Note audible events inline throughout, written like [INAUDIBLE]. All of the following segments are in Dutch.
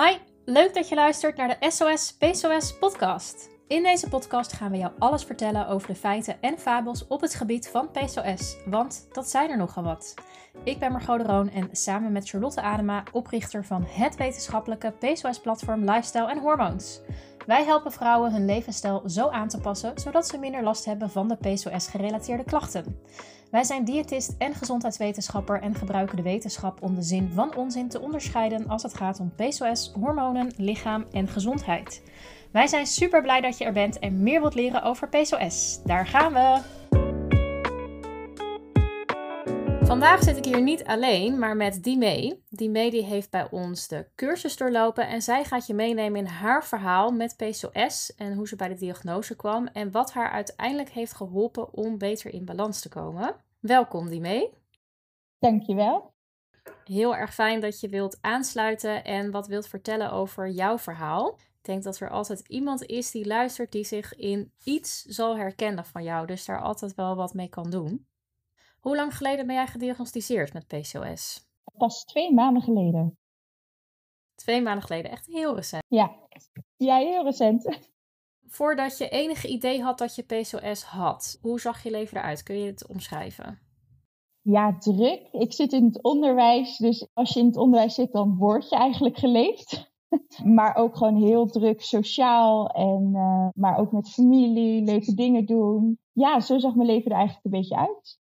Hi, leuk dat je luistert naar de SOS PCOS podcast. In deze podcast gaan we jou alles vertellen over de feiten en fabels op het gebied van PCOS, want dat zijn er nogal wat. Ik ben Margot de Roon en samen met Charlotte Adema, oprichter van het wetenschappelijke PCOS-platform Lifestyle en Hormoons. Wij helpen vrouwen hun levensstijl zo aan te passen, zodat ze minder last hebben van de PCOS-gerelateerde klachten. Wij zijn diëtist en gezondheidswetenschapper en gebruiken de wetenschap om de zin van onzin te onderscheiden als het gaat om PCOS, hormonen, lichaam en gezondheid. Wij zijn super blij dat je er bent en meer wilt leren over PCOS. Daar gaan we! Vandaag zit ik hier niet alleen, maar met Dimee. Dimee die heeft bij ons de cursus doorlopen en zij gaat je meenemen in haar verhaal met PCOS en hoe ze bij de diagnose kwam en wat haar uiteindelijk heeft geholpen om beter in balans te komen. Welkom Dimee. Dankjewel. Heel erg fijn dat je wilt aansluiten en wat wilt vertellen over jouw verhaal. Ik denk dat er altijd iemand is die luistert die zich in iets zal herkennen van jou, dus daar altijd wel wat mee kan doen. Hoe lang geleden ben jij gediagnosticeerd met PCOS? Pas twee maanden geleden. Twee maanden geleden, echt heel recent. Ja, ja heel recent. Voordat je enige idee had dat je PCOS had, hoe zag je leven eruit? Kun je het omschrijven? Ja, druk. Ik zit in het onderwijs, dus als je in het onderwijs zit, dan word je eigenlijk geleefd. [LAUGHS] maar ook gewoon heel druk sociaal en uh, maar ook met familie, leuke dingen doen. Ja, zo zag mijn leven er eigenlijk een beetje uit.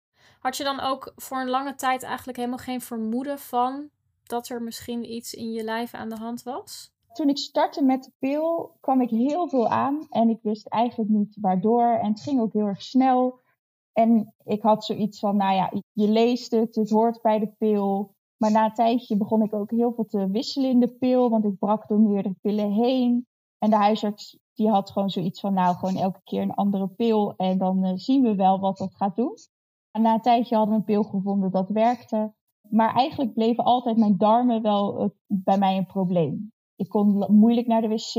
Had je dan ook voor een lange tijd eigenlijk helemaal geen vermoeden van dat er misschien iets in je lijf aan de hand was? Toen ik startte met de pil kwam ik heel veel aan en ik wist eigenlijk niet waardoor. En het ging ook heel erg snel. En ik had zoiets van, nou ja, je leest het, het hoort bij de pil. Maar na een tijdje begon ik ook heel veel te wisselen in de pil, want ik brak door meerdere pillen heen. En de huisarts die had gewoon zoiets van, nou, gewoon elke keer een andere pil en dan uh, zien we wel wat dat gaat doen. Na een tijdje hadden we een pil gevonden dat werkte. Maar eigenlijk bleven altijd mijn darmen wel uh, bij mij een probleem. Ik kon moeilijk naar de wc.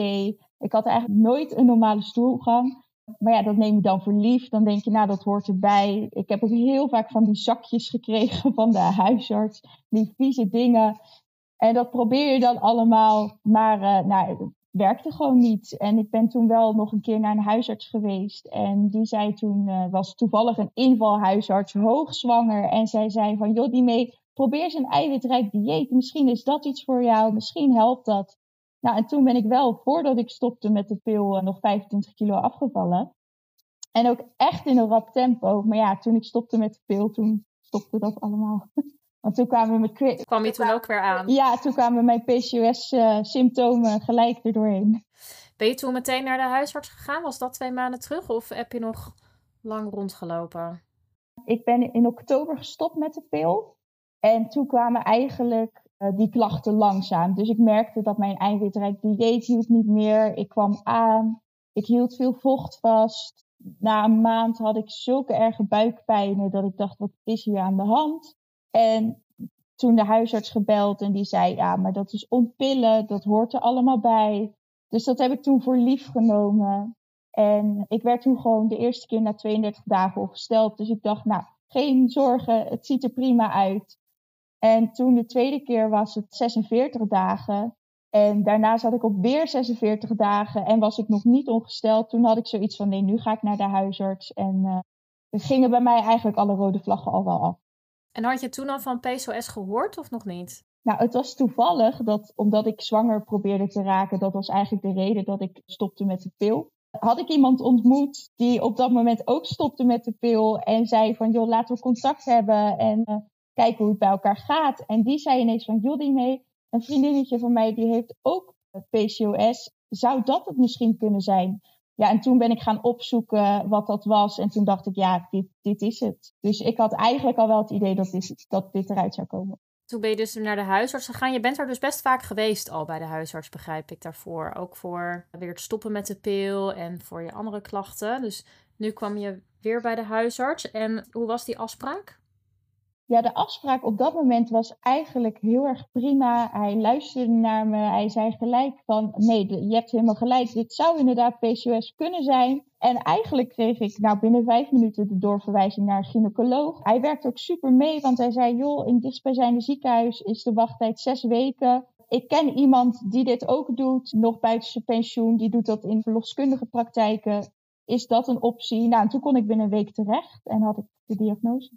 Ik had eigenlijk nooit een normale stoelgang. Maar ja, dat neem je dan voor lief. Dan denk je, nou, dat hoort erbij. Ik heb ook heel vaak van die zakjes gekregen van de huisarts. Die vieze dingen. En dat probeer je dan allemaal. Maar uh, nou, werkte gewoon niet. En ik ben toen wel nog een keer naar een huisarts geweest. En die zei toen, uh, was toevallig een invalhuisarts, hoogzwanger. En zij zei van, joh, die mee, probeer eens een eiwitrijk dieet. Misschien is dat iets voor jou, misschien helpt dat. Nou, en toen ben ik wel, voordat ik stopte met de pil, uh, nog 25 kilo afgevallen. En ook echt in een rap tempo. Maar ja, toen ik stopte met de pil, toen stopte dat allemaal. [LAUGHS] Want toen kwamen mijn... Kwam je toen ook weer aan? Ja, toen kwamen mijn PCOS-symptomen uh, gelijk erdoorheen. Ben je toen meteen naar de huisarts gegaan? Was dat twee maanden terug? Of heb je nog lang rondgelopen? Ik ben in oktober gestopt met de pil. En toen kwamen eigenlijk uh, die klachten langzaam. Dus ik merkte dat mijn eiwitrijk dieet hield niet meer. Ik kwam aan. Ik hield veel vocht vast. Na een maand had ik zulke erge buikpijnen dat ik dacht, wat is hier aan de hand? En toen de huisarts gebeld en die zei, ja, maar dat is ontpillen, dat hoort er allemaal bij. Dus dat heb ik toen voor lief genomen. En ik werd toen gewoon de eerste keer na 32 dagen opgesteld. Dus ik dacht, nou, geen zorgen, het ziet er prima uit. En toen de tweede keer was het 46 dagen. En daarna zat ik op weer 46 dagen en was ik nog niet ongesteld. Toen had ik zoiets van, nee, nu ga ik naar de huisarts. En uh, er gingen bij mij eigenlijk alle rode vlaggen al wel af. En had je toen al van PCOS gehoord of nog niet? Nou, het was toevallig dat omdat ik zwanger probeerde te raken, dat was eigenlijk de reden dat ik stopte met de pil. Had ik iemand ontmoet die op dat moment ook stopte met de pil en zei van joh, laten we contact hebben en uh, kijken hoe het bij elkaar gaat. En die zei ineens van joh, die mee, een vriendinnetje van mij die heeft ook PCOS. Zou dat het misschien kunnen zijn? Ja, en toen ben ik gaan opzoeken wat dat was. En toen dacht ik, ja, dit, dit is het. Dus ik had eigenlijk al wel het idee dat dit, dat dit eruit zou komen. Toen ben je dus naar de huisarts gegaan. Je bent er dus best vaak geweest al bij de huisarts, begrijp ik daarvoor. Ook voor weer het stoppen met de pil en voor je andere klachten. Dus nu kwam je weer bij de huisarts. En hoe was die afspraak? Ja, de afspraak op dat moment was eigenlijk heel erg prima. Hij luisterde naar me. Hij zei gelijk van, nee, je hebt helemaal gelijk. Dit zou inderdaad PCOS kunnen zijn. En eigenlijk kreeg ik nou binnen vijf minuten de doorverwijzing naar een gynaecoloog. Hij werkte ook super mee, want hij zei, joh, in dichtstbijzijnde ziekenhuis is de wachttijd zes weken. Ik ken iemand die dit ook doet, nog buiten zijn pensioen. Die doet dat in verloskundige praktijken. Is dat een optie? Nou, en toen kon ik binnen een week terecht en had ik de diagnose.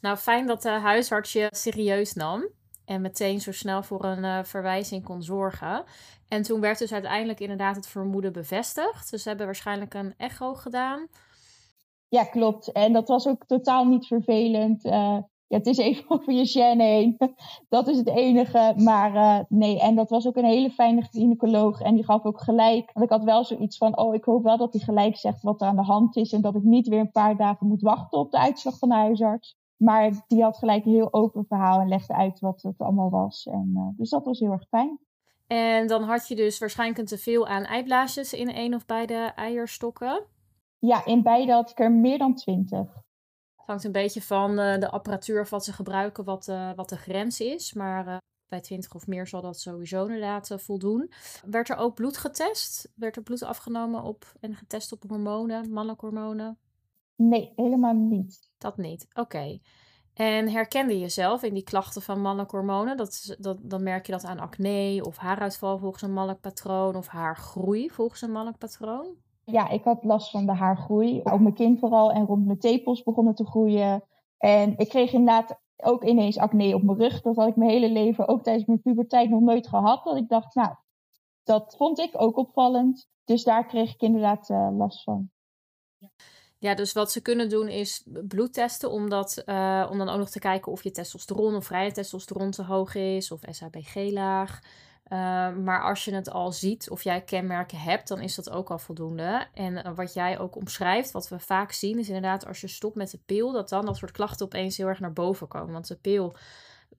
Nou, fijn dat de huisarts je serieus nam en meteen zo snel voor een uh, verwijzing kon zorgen. En toen werd dus uiteindelijk inderdaad het vermoeden bevestigd. Dus ze hebben waarschijnlijk een echo gedaan. Ja, klopt. En dat was ook totaal niet vervelend. Uh, ja, het is even [LAUGHS] over je gen heen. [LAUGHS] dat is het enige. Maar uh, nee, en dat was ook een hele fijne gynaecoloog. En die gaf ook gelijk. Want ik had wel zoiets van, oh, ik hoop wel dat hij gelijk zegt wat er aan de hand is. En dat ik niet weer een paar dagen moet wachten op de uitslag van de huisarts. Maar die had gelijk een heel open verhaal en legde uit wat het allemaal was. En, uh, dus dat was heel erg fijn. En dan had je dus waarschijnlijk een teveel aan eiblaasjes in één of beide eierstokken. Ja, in beide had ik er meer dan twintig. Het hangt een beetje van uh, de apparatuur of wat ze gebruiken, wat, uh, wat de grens is. Maar uh, bij 20 of meer zal dat sowieso inderdaad voldoen. Werd er ook bloed getest? Werd er bloed afgenomen op en getest op hormonen, mannelijke hormonen? Nee, helemaal niet. Dat niet, oké. Okay. En herkende je jezelf in die klachten van mannelijke hormonen? Dat, dat, dan merk je dat aan acne of haaruitval volgens een mannelijk patroon of haargroei volgens een mannelijk patroon? Ja, ik had last van de haargroei. Op mijn kin vooral en rond mijn tepels begonnen te groeien. En ik kreeg inderdaad ook ineens acne op mijn rug. Dat had ik mijn hele leven, ook tijdens mijn puberteit, nog nooit gehad. Dat ik dacht, nou, dat vond ik ook opvallend. Dus daar kreeg ik inderdaad uh, last van. Ja, dus wat ze kunnen doen is bloed testen, om, dat, uh, om dan ook nog te kijken of je testosteron of vrije testosteron te hoog is of SHBG laag. Uh, maar als je het al ziet of jij kenmerken hebt, dan is dat ook al voldoende. En uh, wat jij ook omschrijft, wat we vaak zien, is inderdaad als je stopt met de pil, dat dan dat soort klachten opeens heel erg naar boven komen. Want de pil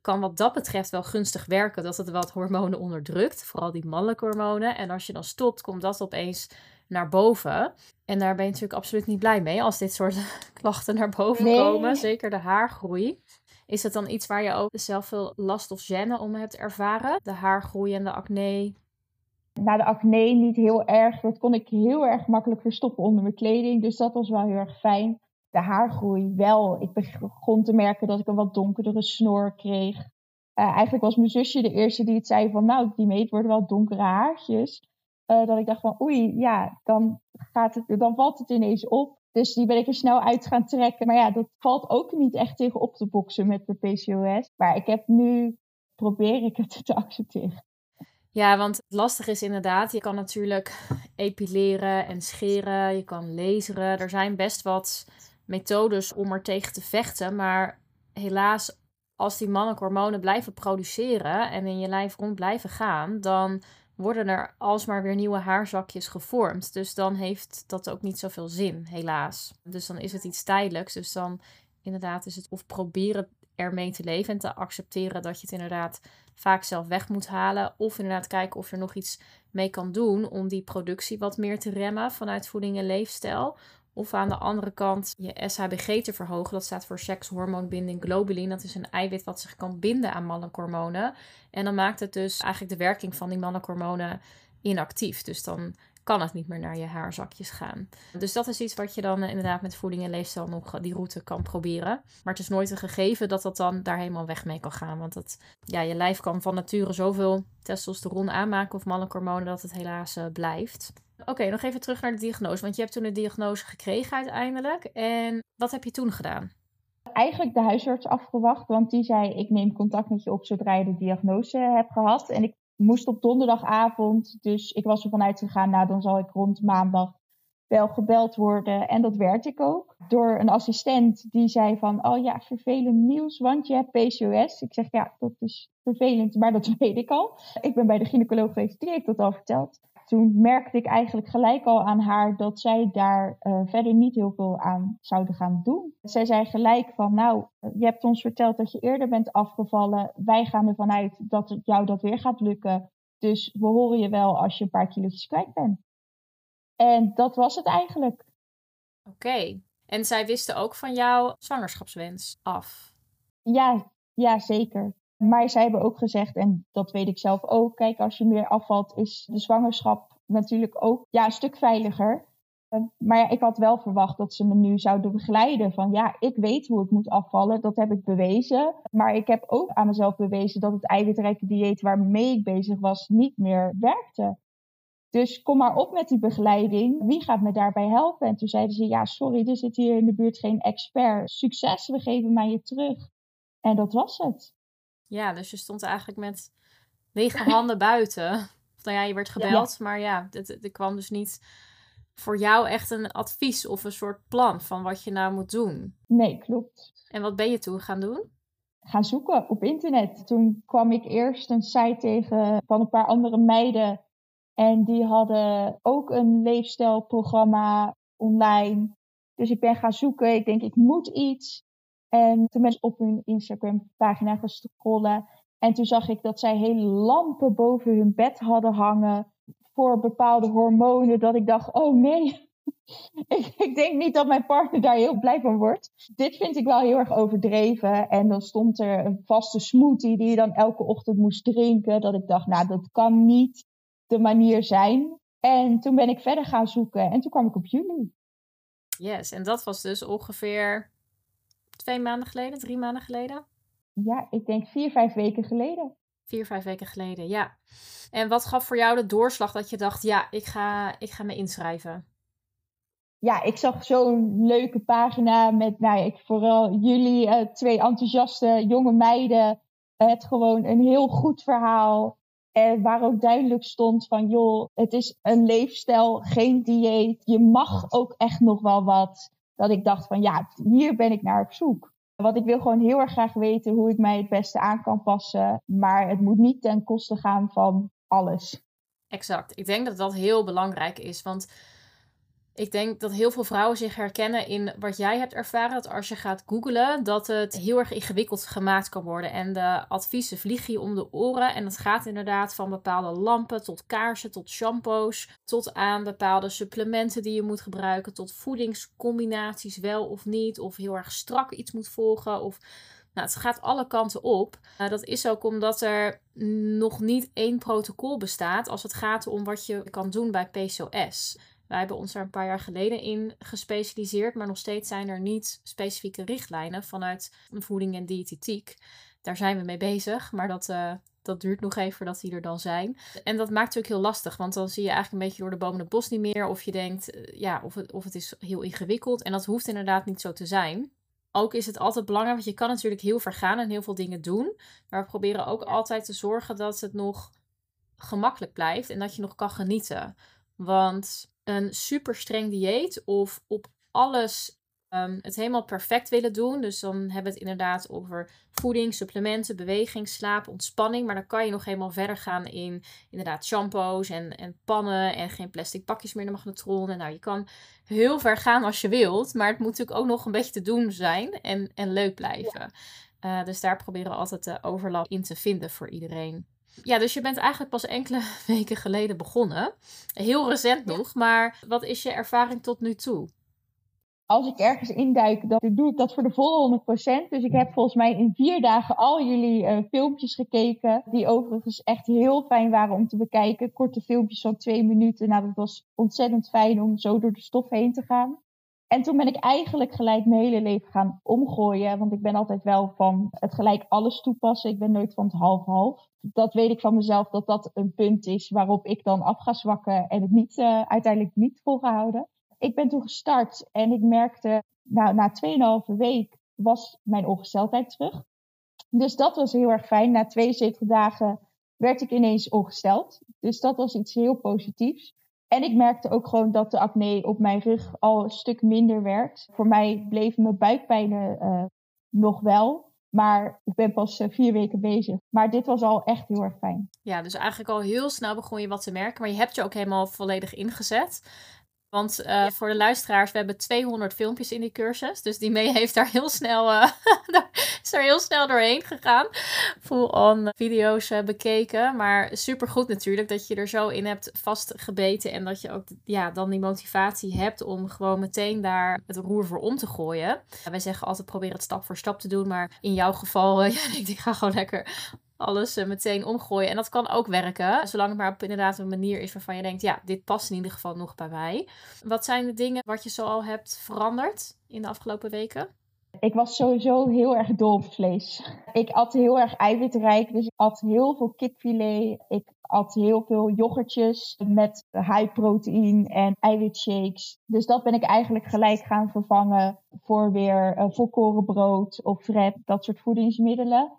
kan wat dat betreft wel gunstig werken, dat het wat hormonen onderdrukt, vooral die mannelijke hormonen. En als je dan stopt, komt dat opeens naar boven. En daar ben je natuurlijk absoluut niet blij mee als dit soort [LAUGHS] klachten naar boven nee. komen. Zeker de haargroei. Is het dan iets waar je ook zelf veel last of gêne om hebt ervaren? De haargroei en de acne? Nou, de acne niet heel erg. Dat kon ik heel erg makkelijk verstoppen onder mijn kleding. Dus dat was wel heel erg fijn. De haargroei wel. Ik begon te merken dat ik een wat donkerdere snor kreeg. Uh, eigenlijk was mijn zusje de eerste die het zei van... Nou, die meet worden wel donkere haartjes. Uh, dat ik dacht van oei, ja, dan, gaat het, dan valt het ineens op. Dus die ben ik er snel uit gaan trekken. Maar ja, dat valt ook niet echt tegen op te boksen met de PCOS. Maar ik heb nu, probeer ik het [LAUGHS] te accepteren. Ja, want het lastige is inderdaad, je kan natuurlijk epileren en scheren, je kan laseren. Er zijn best wat methodes om er tegen te vechten. Maar helaas, als die mannelijke hormonen blijven produceren en in je lijf rond blijven gaan, dan worden er alsmaar weer nieuwe haarzakjes gevormd. Dus dan heeft dat ook niet zoveel zin, helaas. Dus dan is het iets tijdelijks. Dus dan inderdaad is het of proberen ermee te leven en te accepteren dat je het inderdaad vaak zelf weg moet halen. Of inderdaad kijken of je er nog iets mee kan doen om die productie wat meer te remmen vanuit voeding en leefstijl. Of aan de andere kant je SHBG te verhogen. Dat staat voor sekshormoonbinding globulin. Dat is een eiwit wat zich kan binden aan mannelijke. En dan maakt het dus eigenlijk de werking van die mannelijke inactief. Dus dan kan het niet meer naar je haarzakjes gaan. Dus dat is iets wat je dan eh, inderdaad met voeding en leefstijl nog eh, die route kan proberen. Maar het is nooit een gegeven dat dat dan daar helemaal weg mee kan gaan. Want dat, ja, je lijf kan van nature zoveel testosteron aanmaken of mannelijke dat het helaas uh, blijft. Oké, nog even terug naar de diagnose. Want je hebt toen een diagnose gekregen uiteindelijk. En wat heb je toen gedaan? Eigenlijk de huisarts afgewacht, want die zei: Ik neem contact met je op zodra je de diagnose hebt gehad. En ik moest op donderdagavond, dus ik was ervan uitgegaan: Nou, dan zal ik rond maandag wel gebeld worden. En dat werd ik ook. Door een assistent die zei van, oh ja, vervelend nieuws, want je hebt PCOS. Ik zeg, ja, dat is vervelend, maar dat [LAUGHS] weet ik al. Ik ben bij de gynaecoloog geweest, die heeft dat al verteld toen merkte ik eigenlijk gelijk al aan haar dat zij daar uh, verder niet heel veel aan zouden gaan doen. Zij zei gelijk van, nou, je hebt ons verteld dat je eerder bent afgevallen. Wij gaan ervan uit dat het jou dat weer gaat lukken. Dus we horen je wel als je een paar kilo's kwijt bent. En dat was het eigenlijk. Oké. En zij wisten ook van jouw zwangerschapswens af? Ja, ja, zeker. Maar zij hebben ook gezegd, en dat weet ik zelf ook, kijk, als je meer afvalt, is de zwangerschap natuurlijk ook ja, een stuk veiliger. Maar ja, ik had wel verwacht dat ze me nu zouden begeleiden. Van ja, ik weet hoe het moet afvallen. Dat heb ik bewezen. Maar ik heb ook aan mezelf bewezen dat het eiwitrijke dieet waarmee ik bezig was niet meer werkte. Dus kom maar op met die begeleiding. Wie gaat me daarbij helpen? En toen zeiden ze: Ja, sorry, er zit hier in de buurt geen expert. Succes, we geven mij je terug. En dat was het. Ja, dus je stond eigenlijk met lege [LAUGHS] handen buiten. Nou ja, je werd gebeld, maar ja, er kwam dus niet voor jou echt een advies of een soort plan van wat je nou moet doen. Nee, klopt. En wat ben je toen gaan doen? Gaan zoeken op internet. Toen kwam ik eerst een site tegen van een paar andere meiden. En die hadden ook een leefstijlprogramma online. Dus ik ben gaan zoeken. Ik denk, ik moet iets. En toen ben ik op hun Instagram pagina gaan scrollen. En toen zag ik dat zij hele lampen boven hun bed hadden hangen voor bepaalde hormonen. Dat ik dacht, oh nee, [LAUGHS] ik, ik, denk niet dat mijn partner daar heel blij van wordt. Dit vind ik wel heel erg overdreven. En dan stond er een vaste smoothie die je dan elke ochtend moest drinken. Dat ik dacht, nou dat kan niet de manier zijn. En toen ben ik verder gaan zoeken en toen kwam ik op jullie. Yes, en dat was dus ongeveer twee maanden geleden, drie maanden geleden? Ja, ik denk vier, vijf weken geleden. Vier, vijf weken geleden, ja. En wat gaf voor jou de doorslag dat je dacht, ja, ik ga, ik ga me inschrijven? Ja, ik zag zo'n leuke pagina met, nou, ik, vooral jullie, uh, twee enthousiaste jonge meiden. het gewoon een heel goed verhaal. En waar ook duidelijk stond van, joh, het is een leefstijl, geen dieet. Je mag ook echt nog wel wat. Dat ik dacht van, ja, hier ben ik naar op zoek. Want ik wil gewoon heel erg graag weten hoe ik mij het beste aan kan passen. Maar het moet niet ten koste gaan van alles. Exact. Ik denk dat dat heel belangrijk is. Want ik denk dat heel veel vrouwen zich herkennen in wat jij hebt ervaren. Dat als je gaat googlen, dat het heel erg ingewikkeld gemaakt kan worden. En de adviezen vliegen je om de oren. En dat gaat inderdaad van bepaalde lampen tot kaarsen, tot shampoos. Tot aan bepaalde supplementen die je moet gebruiken. Tot voedingscombinaties wel of niet. Of heel erg strak iets moet volgen. Of nou, het gaat alle kanten op. Uh, dat is ook omdat er nog niet één protocol bestaat als het gaat om wat je kan doen bij PCOS. Wij hebben ons er een paar jaar geleden in gespecialiseerd, maar nog steeds zijn er niet specifieke richtlijnen vanuit voeding en diëtetiek. Daar zijn we mee bezig, maar dat, uh, dat duurt nog even voordat die er dan zijn. En dat maakt ook heel lastig, want dan zie je eigenlijk een beetje door de bomen het bos niet meer. Of je denkt, uh, ja, of het, of het is heel ingewikkeld. En dat hoeft inderdaad niet zo te zijn. Ook is het altijd belangrijk, want je kan natuurlijk heel ver gaan en heel veel dingen doen. Maar we proberen ook altijd te zorgen dat het nog gemakkelijk blijft en dat je nog kan genieten. Want een super streng dieet of op alles um, het helemaal perfect willen doen. Dus dan hebben we het inderdaad over voeding, supplementen, beweging, slaap, ontspanning. Maar dan kan je nog helemaal verder gaan in inderdaad shampoos en, en pannen en geen plastic pakjes meer in de magnetron. En nou, je kan heel ver gaan als je wilt. Maar het moet natuurlijk ook nog een beetje te doen zijn en, en leuk blijven. Uh, dus daar proberen we altijd de overlap in te vinden voor iedereen. Ja, dus je bent eigenlijk pas enkele [LAUGHS] weken geleden begonnen. Heel recent nog, maar wat is je ervaring tot nu toe? Als ik ergens induik, dan doe ik dat voor de volle 100%. Dus ik heb volgens mij in vier dagen al jullie uh, filmpjes gekeken. Die overigens echt heel fijn waren om te bekijken. Korte filmpjes van twee minuten. Nou, dat was ontzettend fijn om zo door de stof heen te gaan. En toen ben ik eigenlijk gelijk mijn hele leven gaan omgooien. Want ik ben altijd wel van het gelijk alles toepassen. Ik ben nooit van het half-half. Dat weet ik van mezelf dat dat een punt is waarop ik dan af ga zwakken en het niet, uh, uiteindelijk niet volgehouden. Ik ben toen gestart en ik merkte, nou, na 2,5 week was mijn ongesteldheid terug. Dus dat was heel erg fijn. Na 72 dagen werd ik ineens ongesteld. Dus dat was iets heel positiefs. En ik merkte ook gewoon dat de acne op mijn rug al een stuk minder werd. Voor mij bleven mijn buikpijnen uh, nog wel. Maar ik ben pas uh, vier weken bezig. Maar dit was al echt heel erg fijn. Ja, dus eigenlijk al heel snel begon je wat te merken. Maar je hebt je ook helemaal volledig ingezet. Want uh, voor de luisteraars, we hebben 200 filmpjes in die cursus. Dus die mee [LAUGHS] heeft daar heel snel, [LAUGHS] uh, is er heel snel doorheen gegaan. Full-on video's uh, bekeken. Maar super goed natuurlijk dat je er zo in hebt vastgebeten. En dat je ook ja, dan die motivatie hebt om gewoon meteen daar het roer voor om te gooien. wij zeggen altijd probeer het stap voor stap te doen. Maar in jouw geval, [LAUGHS] ja, ik ga gewoon lekker alles meteen omgooien. En dat kan ook werken, zolang het maar op inderdaad een manier is waarvan je denkt, ja, dit past in ieder geval nog bij mij. Wat zijn de dingen wat je zo al hebt veranderd in de afgelopen weken? Ik was sowieso heel erg dol op vlees. Ik at heel erg eiwitrijk, dus ik at heel veel kipfilet. Ik at heel veel yoghurtjes met high proteïne en eiwitshakes. Dus dat ben ik eigenlijk gelijk gaan vervangen voor weer uh, volkoren brood of fret, dat soort voedingsmiddelen.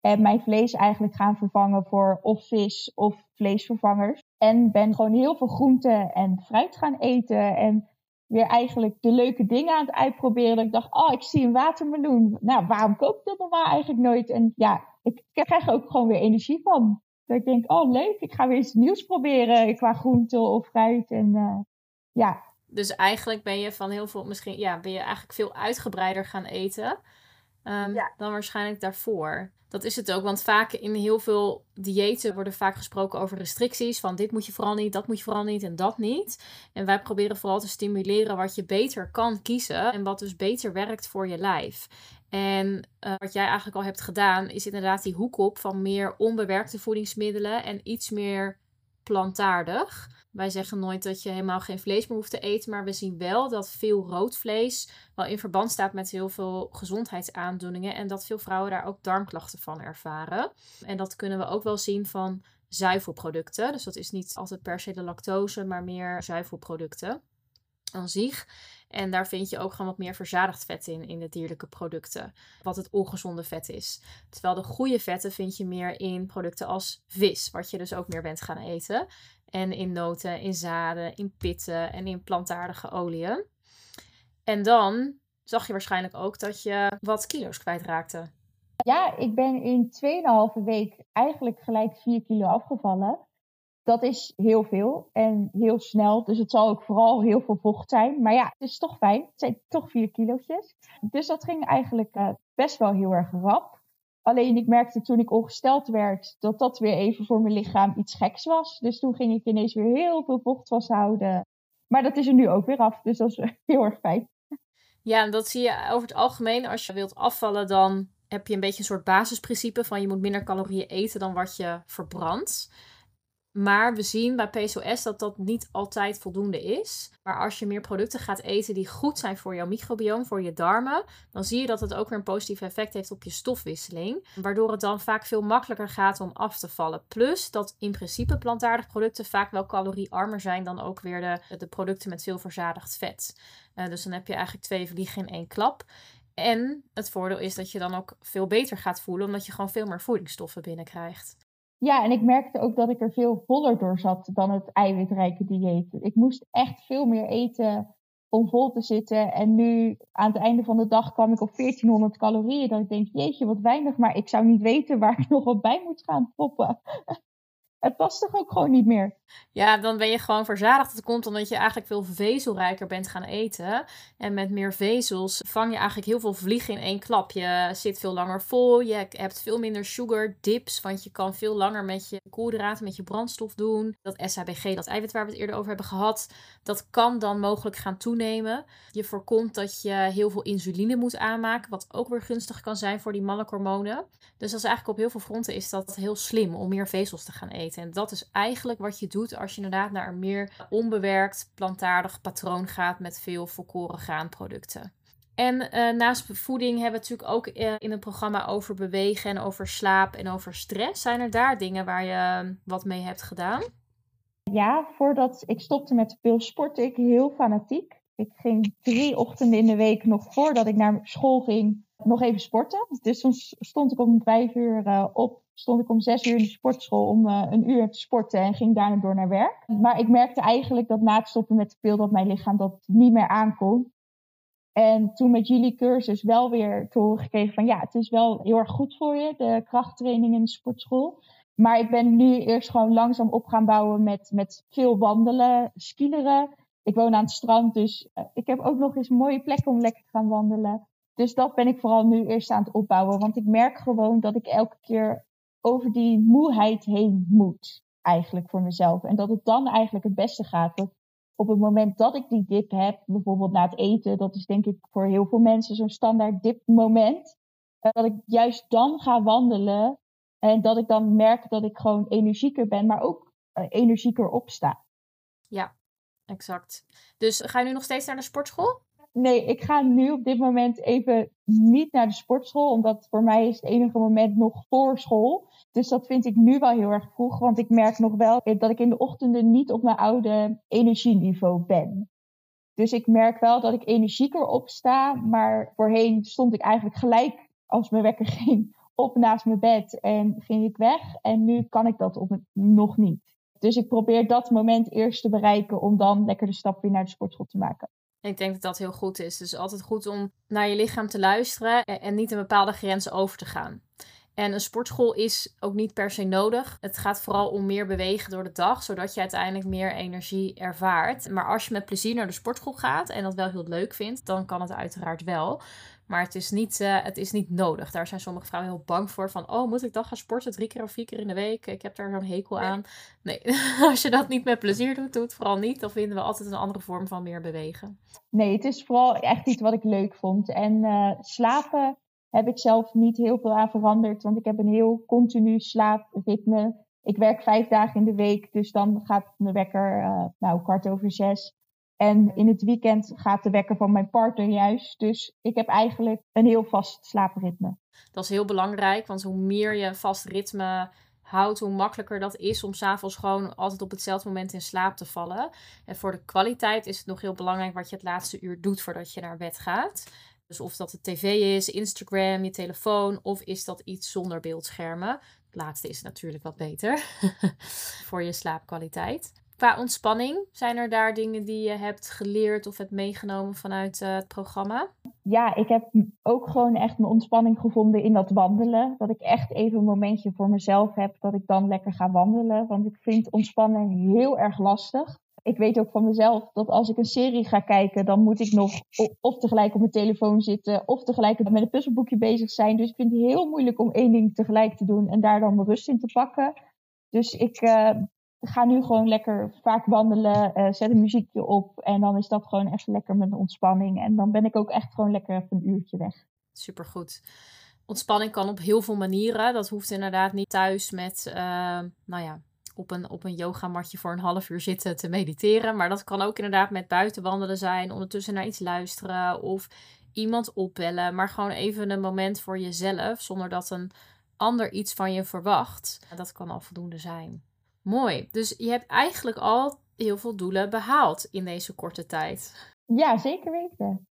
En mijn vlees eigenlijk gaan vervangen voor of vis of vleesvervangers. En ben gewoon heel veel groenten en fruit gaan eten. En weer eigenlijk de leuke dingen aan het uitproberen. Dat ik dacht, oh, ik zie een watermeloen. Nou, waarom koop ik dat normaal eigenlijk nooit? En ja, ik krijg ook gewoon weer energie van. Dat ik denk, oh leuk, ik ga weer iets nieuws proberen qua groente of fruit. En uh, ja. Dus eigenlijk ben je van heel veel, misschien, ja, ben je eigenlijk veel uitgebreider gaan eten. Um, ja. dan waarschijnlijk daarvoor. Dat is het ook, want vaak in heel veel diëten worden vaak gesproken over restricties. Van dit moet je vooral niet, dat moet je vooral niet en dat niet. En wij proberen vooral te stimuleren wat je beter kan kiezen en wat dus beter werkt voor je lijf. En uh, wat jij eigenlijk al hebt gedaan, is inderdaad die hoek op van meer onbewerkte voedingsmiddelen en iets meer plantaardig. Wij zeggen nooit dat je helemaal geen vlees meer hoeft te eten, maar we zien wel dat veel rood vlees wel in verband staat met heel veel gezondheidsaandoeningen en dat veel vrouwen daar ook darmklachten van ervaren. En dat kunnen we ook wel zien van zuivelproducten. Dus dat is niet altijd per se de lactose, maar meer zuivelproducten aan zich. En daar vind je ook gewoon wat meer verzadigd vet in, in de dierlijke producten. Wat het ongezonde vet is. Terwijl de goede vetten vind je meer in producten als vis, wat je dus ook meer bent gaan eten. En in noten, in zaden, in pitten en in plantaardige oliën. En dan zag je waarschijnlijk ook dat je wat kilo's kwijtraakte. Ja, ik ben in 2,5 week eigenlijk gelijk 4 kilo afgevallen. Dat is heel veel en heel snel. Dus het zal ook vooral heel veel vocht zijn. Maar ja, het is toch fijn. Het zijn toch 4 kilo's. Dus dat ging eigenlijk uh, best wel heel erg rap. Alleen ik merkte toen ik ongesteld werd dat dat weer even voor mijn lichaam iets geks was. Dus toen ging ik ineens weer heel veel vocht vasthouden. Maar dat is er nu ook weer af. Dus dat is [LAUGHS] heel erg fijn. Ja, en dat zie je over het algemeen. Als je wilt afvallen, dan heb je een beetje een soort basisprincipe van je moet minder calorieën eten dan wat je verbrandt. Maar we zien bij PCOS dat dat niet altijd voldoende is. Maar als je meer producten gaat eten die goed zijn voor jouw microbiome, voor je darmen, dan zie je dat het ook weer een positief effect heeft op je stofwisseling. Waardoor het dan vaak veel makkelijker gaat om af te vallen. Plus dat in principe plantaardige producten vaak wel caloriearmer zijn dan ook weer de, de producten met veel verzadigd vet. Uh, dus dan heb je eigenlijk twee vliegen in één klap. En het voordeel is dat je dan ook veel beter gaat voelen, omdat je gewoon veel meer voedingsstoffen binnenkrijgt. Ja, en ik merkte ook dat ik er veel voller door zat dan het eiwitrijke dieet. Ik moest echt veel meer eten om vol te zitten. En nu aan het einde van de dag kwam ik op 1400 calorieën. Dat ik denk, jeetje, wat weinig. Maar ik zou niet weten waar ik [LAUGHS] nog wat bij moet gaan proppen het past toch ook gewoon niet meer. Ja, dan ben je gewoon verzadigd. Dat komt omdat je eigenlijk veel vezelrijker bent gaan eten. En met meer vezels vang je eigenlijk heel veel vliegen in één klap. Je zit veel langer vol. Je hebt veel minder sugar dips. Want je kan veel langer met je koolhydraten, met je brandstof doen. Dat SHBG, dat eiwit waar we het eerder over hebben gehad, dat kan dan mogelijk gaan toenemen. Je voorkomt dat je heel veel insuline moet aanmaken. Wat ook weer gunstig kan zijn voor die mannelijke hormonen. Dus dat is eigenlijk op heel veel fronten is dat heel slim om meer vezels te gaan eten. En dat is eigenlijk wat je doet als je inderdaad naar een meer onbewerkt plantaardig patroon gaat met veel volkoren graanproducten. En uh, naast voeding hebben we natuurlijk ook uh, in het programma over bewegen en over slaap en over stress. Zijn er daar dingen waar je wat mee hebt gedaan? Ja, voordat ik stopte met pil sportte ik heel fanatiek. Ik ging drie ochtenden in de week nog voordat ik naar school ging nog even sporten. Dus soms stond ik om vijf uur uh, op stond ik om zes uur in de sportschool om uh, een uur te sporten en ging daarna door naar werk. Maar ik merkte eigenlijk dat na het stoppen met de pil dat mijn lichaam dat niet meer aankon. En toen met jullie cursus wel weer te horen gekregen van ja, het is wel heel erg goed voor je, de krachttraining in de sportschool. Maar ik ben nu eerst gewoon langzaam op gaan bouwen met, met veel wandelen, skileren. Ik woon aan het strand, dus uh, ik heb ook nog eens een mooie plek om lekker te gaan wandelen. Dus dat ben ik vooral nu eerst aan het opbouwen. Want ik merk gewoon dat ik elke keer over die moeheid heen moet. Eigenlijk voor mezelf. En dat het dan eigenlijk het beste gaat. Dat op het moment dat ik die dip heb, bijvoorbeeld na het eten, dat is denk ik voor heel veel mensen zo'n standaard dipmoment. Eh, dat ik juist dan ga wandelen En dat ik dan merk dat ik gewoon energieker ben, maar ook uh, energieker opsta. Ja, exact. Dus ga je nu nog steeds naar de sportschool? Nee, ik ga nu op dit moment even niet naar de sportschool, omdat voor mij is het enige moment nog voor school. Dus dat vind ik nu wel heel erg vroeg, want ik merk nog wel dat ik in de ochtenden niet op mijn oude energieniveau ben. Dus ik merk wel dat ik energieker opsta, maar voorheen stond ik eigenlijk gelijk als mijn wekker [LAUGHS] ging op naast mijn bed en ging ik weg. En nu kan ik dat nog niet. Dus ik probeer dat moment eerst te bereiken om dan lekker de stap weer naar de sportschool te maken. Ik denk dat dat heel goed is. Dus altijd goed om naar je lichaam te luisteren en niet een bepaalde grens over te gaan. En een sportschool is ook niet per se nodig. Het gaat vooral om meer bewegen door de dag, zodat je uiteindelijk meer energie ervaart. Maar als je met plezier naar de sportschool gaat en dat wel heel leuk vindt, dan kan het uiteraard wel. Maar het is, niet, uh, het is niet nodig. Daar zijn sommige vrouwen heel bang voor. Van, oh, moet ik dan gaan sporten drie keer of vier keer in de week? Ik heb daar zo'n hekel aan. Nee, [LAUGHS] als je dat niet met plezier doet, doe het vooral niet. Dan vinden we altijd een andere vorm van meer bewegen. Nee, het is vooral echt iets wat ik leuk vond. En uh, slapen heb ik zelf niet heel veel aan veranderd. Want ik heb een heel continu slaapritme. Ik werk vijf dagen in de week. Dus dan gaat mijn wekker, uh, nou, kwart over zes. En in het weekend gaat de wekker van mijn partner juist. Dus ik heb eigenlijk een heel vast slaapritme. Dat is heel belangrijk, want hoe meer je vast ritme houdt, hoe makkelijker dat is om s'avonds gewoon altijd op hetzelfde moment in slaap te vallen. En voor de kwaliteit is het nog heel belangrijk wat je het laatste uur doet voordat je naar bed gaat. Dus of dat de tv is, Instagram, je telefoon, of is dat iets zonder beeldschermen. Het laatste is natuurlijk wat beter [LAUGHS] voor je slaapkwaliteit. Qua ontspanning, zijn er daar dingen die je hebt geleerd of hebt meegenomen vanuit uh, het programma? Ja, ik heb ook gewoon echt mijn ontspanning gevonden in dat wandelen. Dat ik echt even een momentje voor mezelf heb dat ik dan lekker ga wandelen. Want ik vind ontspannen heel erg lastig. Ik weet ook van mezelf dat als ik een serie ga kijken, dan moet ik nog of tegelijk op mijn telefoon zitten of tegelijk met een puzzelboekje bezig zijn. Dus ik vind het heel moeilijk om één ding tegelijk te doen en daar dan mijn rust in te pakken. Dus ik uh, ga nu gewoon lekker vaak wandelen, uh, zet een muziekje op en dan is dat gewoon echt lekker met ontspanning. En dan ben ik ook echt gewoon lekker even een uurtje weg. Supergoed. Ontspanning kan op heel veel manieren. Dat hoeft inderdaad niet thuis met, uh, nou ja, op een, op een yogamatje voor een half uur zitten te mediteren. Maar dat kan ook inderdaad met buiten wandelen zijn, ondertussen naar iets luisteren of iemand opbellen. Maar gewoon even een moment voor jezelf, zonder dat een ander iets van je verwacht. Dat kan al voldoende zijn. Mooi. Dus je hebt eigenlijk al heel veel doelen behaald in deze korte tijd. Ja, zeker weten.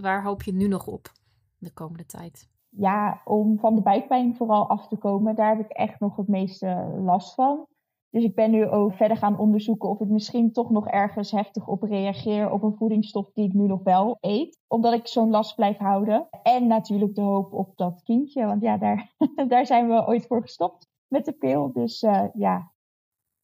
Waar hoop je nu nog op de komende tijd? Ja, om van de buikpijn vooral af te komen, daar heb ik echt nog het meeste last van. Dus ik ben nu ook verder gaan onderzoeken of ik misschien toch nog ergens heftig op reageer op een voedingsstof die ik nu nog wel eet. Omdat ik zo'n last blijf houden. En natuurlijk de hoop op dat kindje. Want ja, daar, [LAUGHS] daar zijn we ooit voor gestopt met de pil. Dus uh, ja,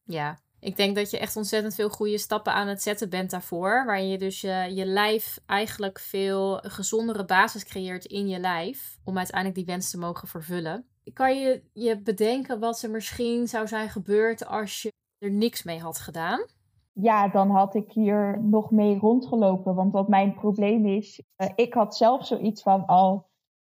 ja, ik denk dat je echt ontzettend veel goede stappen aan het zetten bent daarvoor. Waarin je dus je, je lijf eigenlijk veel gezondere basis creëert in je lijf. Om uiteindelijk die wens te mogen vervullen. Kan je je bedenken wat er misschien zou zijn gebeurd als je er niks mee had gedaan? Ja, dan had ik hier nog mee rondgelopen. Want wat mijn probleem is, uh, ik had zelf zoiets van al oh,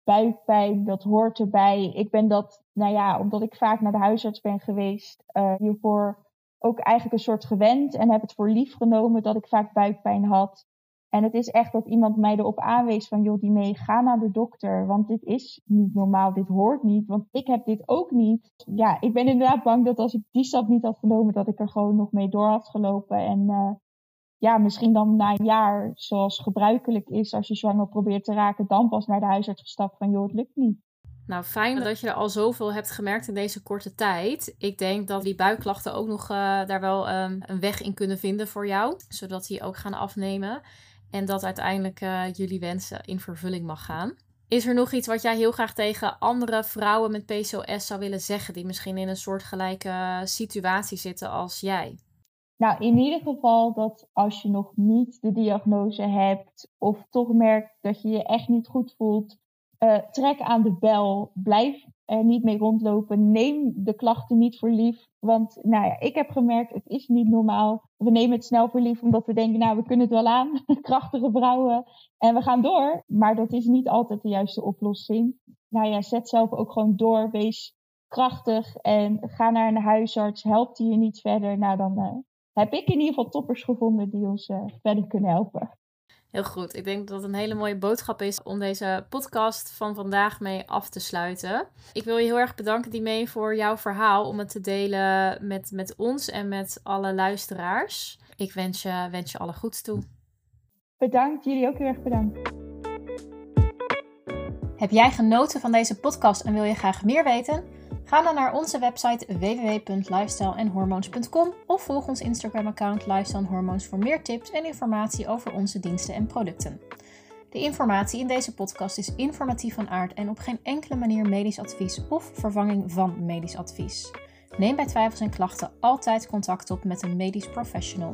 buikpijn, dat hoort erbij. Ik ben dat, nou ja, omdat ik vaak naar de huisarts ben geweest, uh, hiervoor ook eigenlijk een soort gewend en heb het voor lief genomen dat ik vaak buikpijn had. En het is echt dat iemand mij erop aanwees van, joh, die mee, ga naar de dokter, want dit is niet normaal, dit hoort niet, want ik heb dit ook niet. Ja, ik ben inderdaad bang dat als ik die stap niet had genomen, dat ik er gewoon nog mee door had gelopen. En uh, ja, misschien dan na een jaar, zoals gebruikelijk is als je zwanger probeert te raken, dan pas naar de huisarts gestapt van, joh, het lukt niet. Nou, fijn dat je er al zoveel hebt gemerkt in deze korte tijd. Ik denk dat die buikklachten ook nog uh, daar wel um, een weg in kunnen vinden voor jou. Zodat die ook gaan afnemen. En dat uiteindelijk uh, jullie wensen in vervulling mag gaan. Is er nog iets wat jij heel graag tegen andere vrouwen met PCOS zou willen zeggen, die misschien in een soortgelijke situatie zitten als jij? Nou, in ieder geval dat als je nog niet de diagnose hebt of toch merkt dat je je echt niet goed voelt, uh, trek aan de bel. Blijf er niet mee rondlopen. Neem de klachten niet voor lief. Want nou ja, ik heb gemerkt, het is niet normaal. We nemen het snel voor lief omdat we denken, nou, we kunnen het wel aan. [LAUGHS] Krachtige vrouwen. En we gaan door. Maar dat is niet altijd de juiste oplossing. Nou ja, zet zelf ook gewoon door. Wees krachtig en ga naar een huisarts. Helpt die je niet verder? Nou, dan uh, heb ik in ieder geval toppers gevonden die ons uh, verder kunnen helpen. Heel goed. Ik denk dat het een hele mooie boodschap is om deze podcast van vandaag mee af te sluiten. Ik wil je heel erg bedanken, Dimee, voor jouw verhaal. Om het te delen met, met ons en met alle luisteraars. Ik wens je, wens je alle goeds toe. Bedankt. Jullie ook heel erg bedankt. Heb jij genoten van deze podcast en wil je graag meer weten? Ga dan naar onze website www.lifestyleenhormoons.com of volg ons Instagram-account Lifestyle Hormoons voor meer tips en informatie over onze diensten en producten. De informatie in deze podcast is informatief van aard en op geen enkele manier medisch advies of vervanging van medisch advies. Neem bij twijfels en klachten altijd contact op met een medisch professional.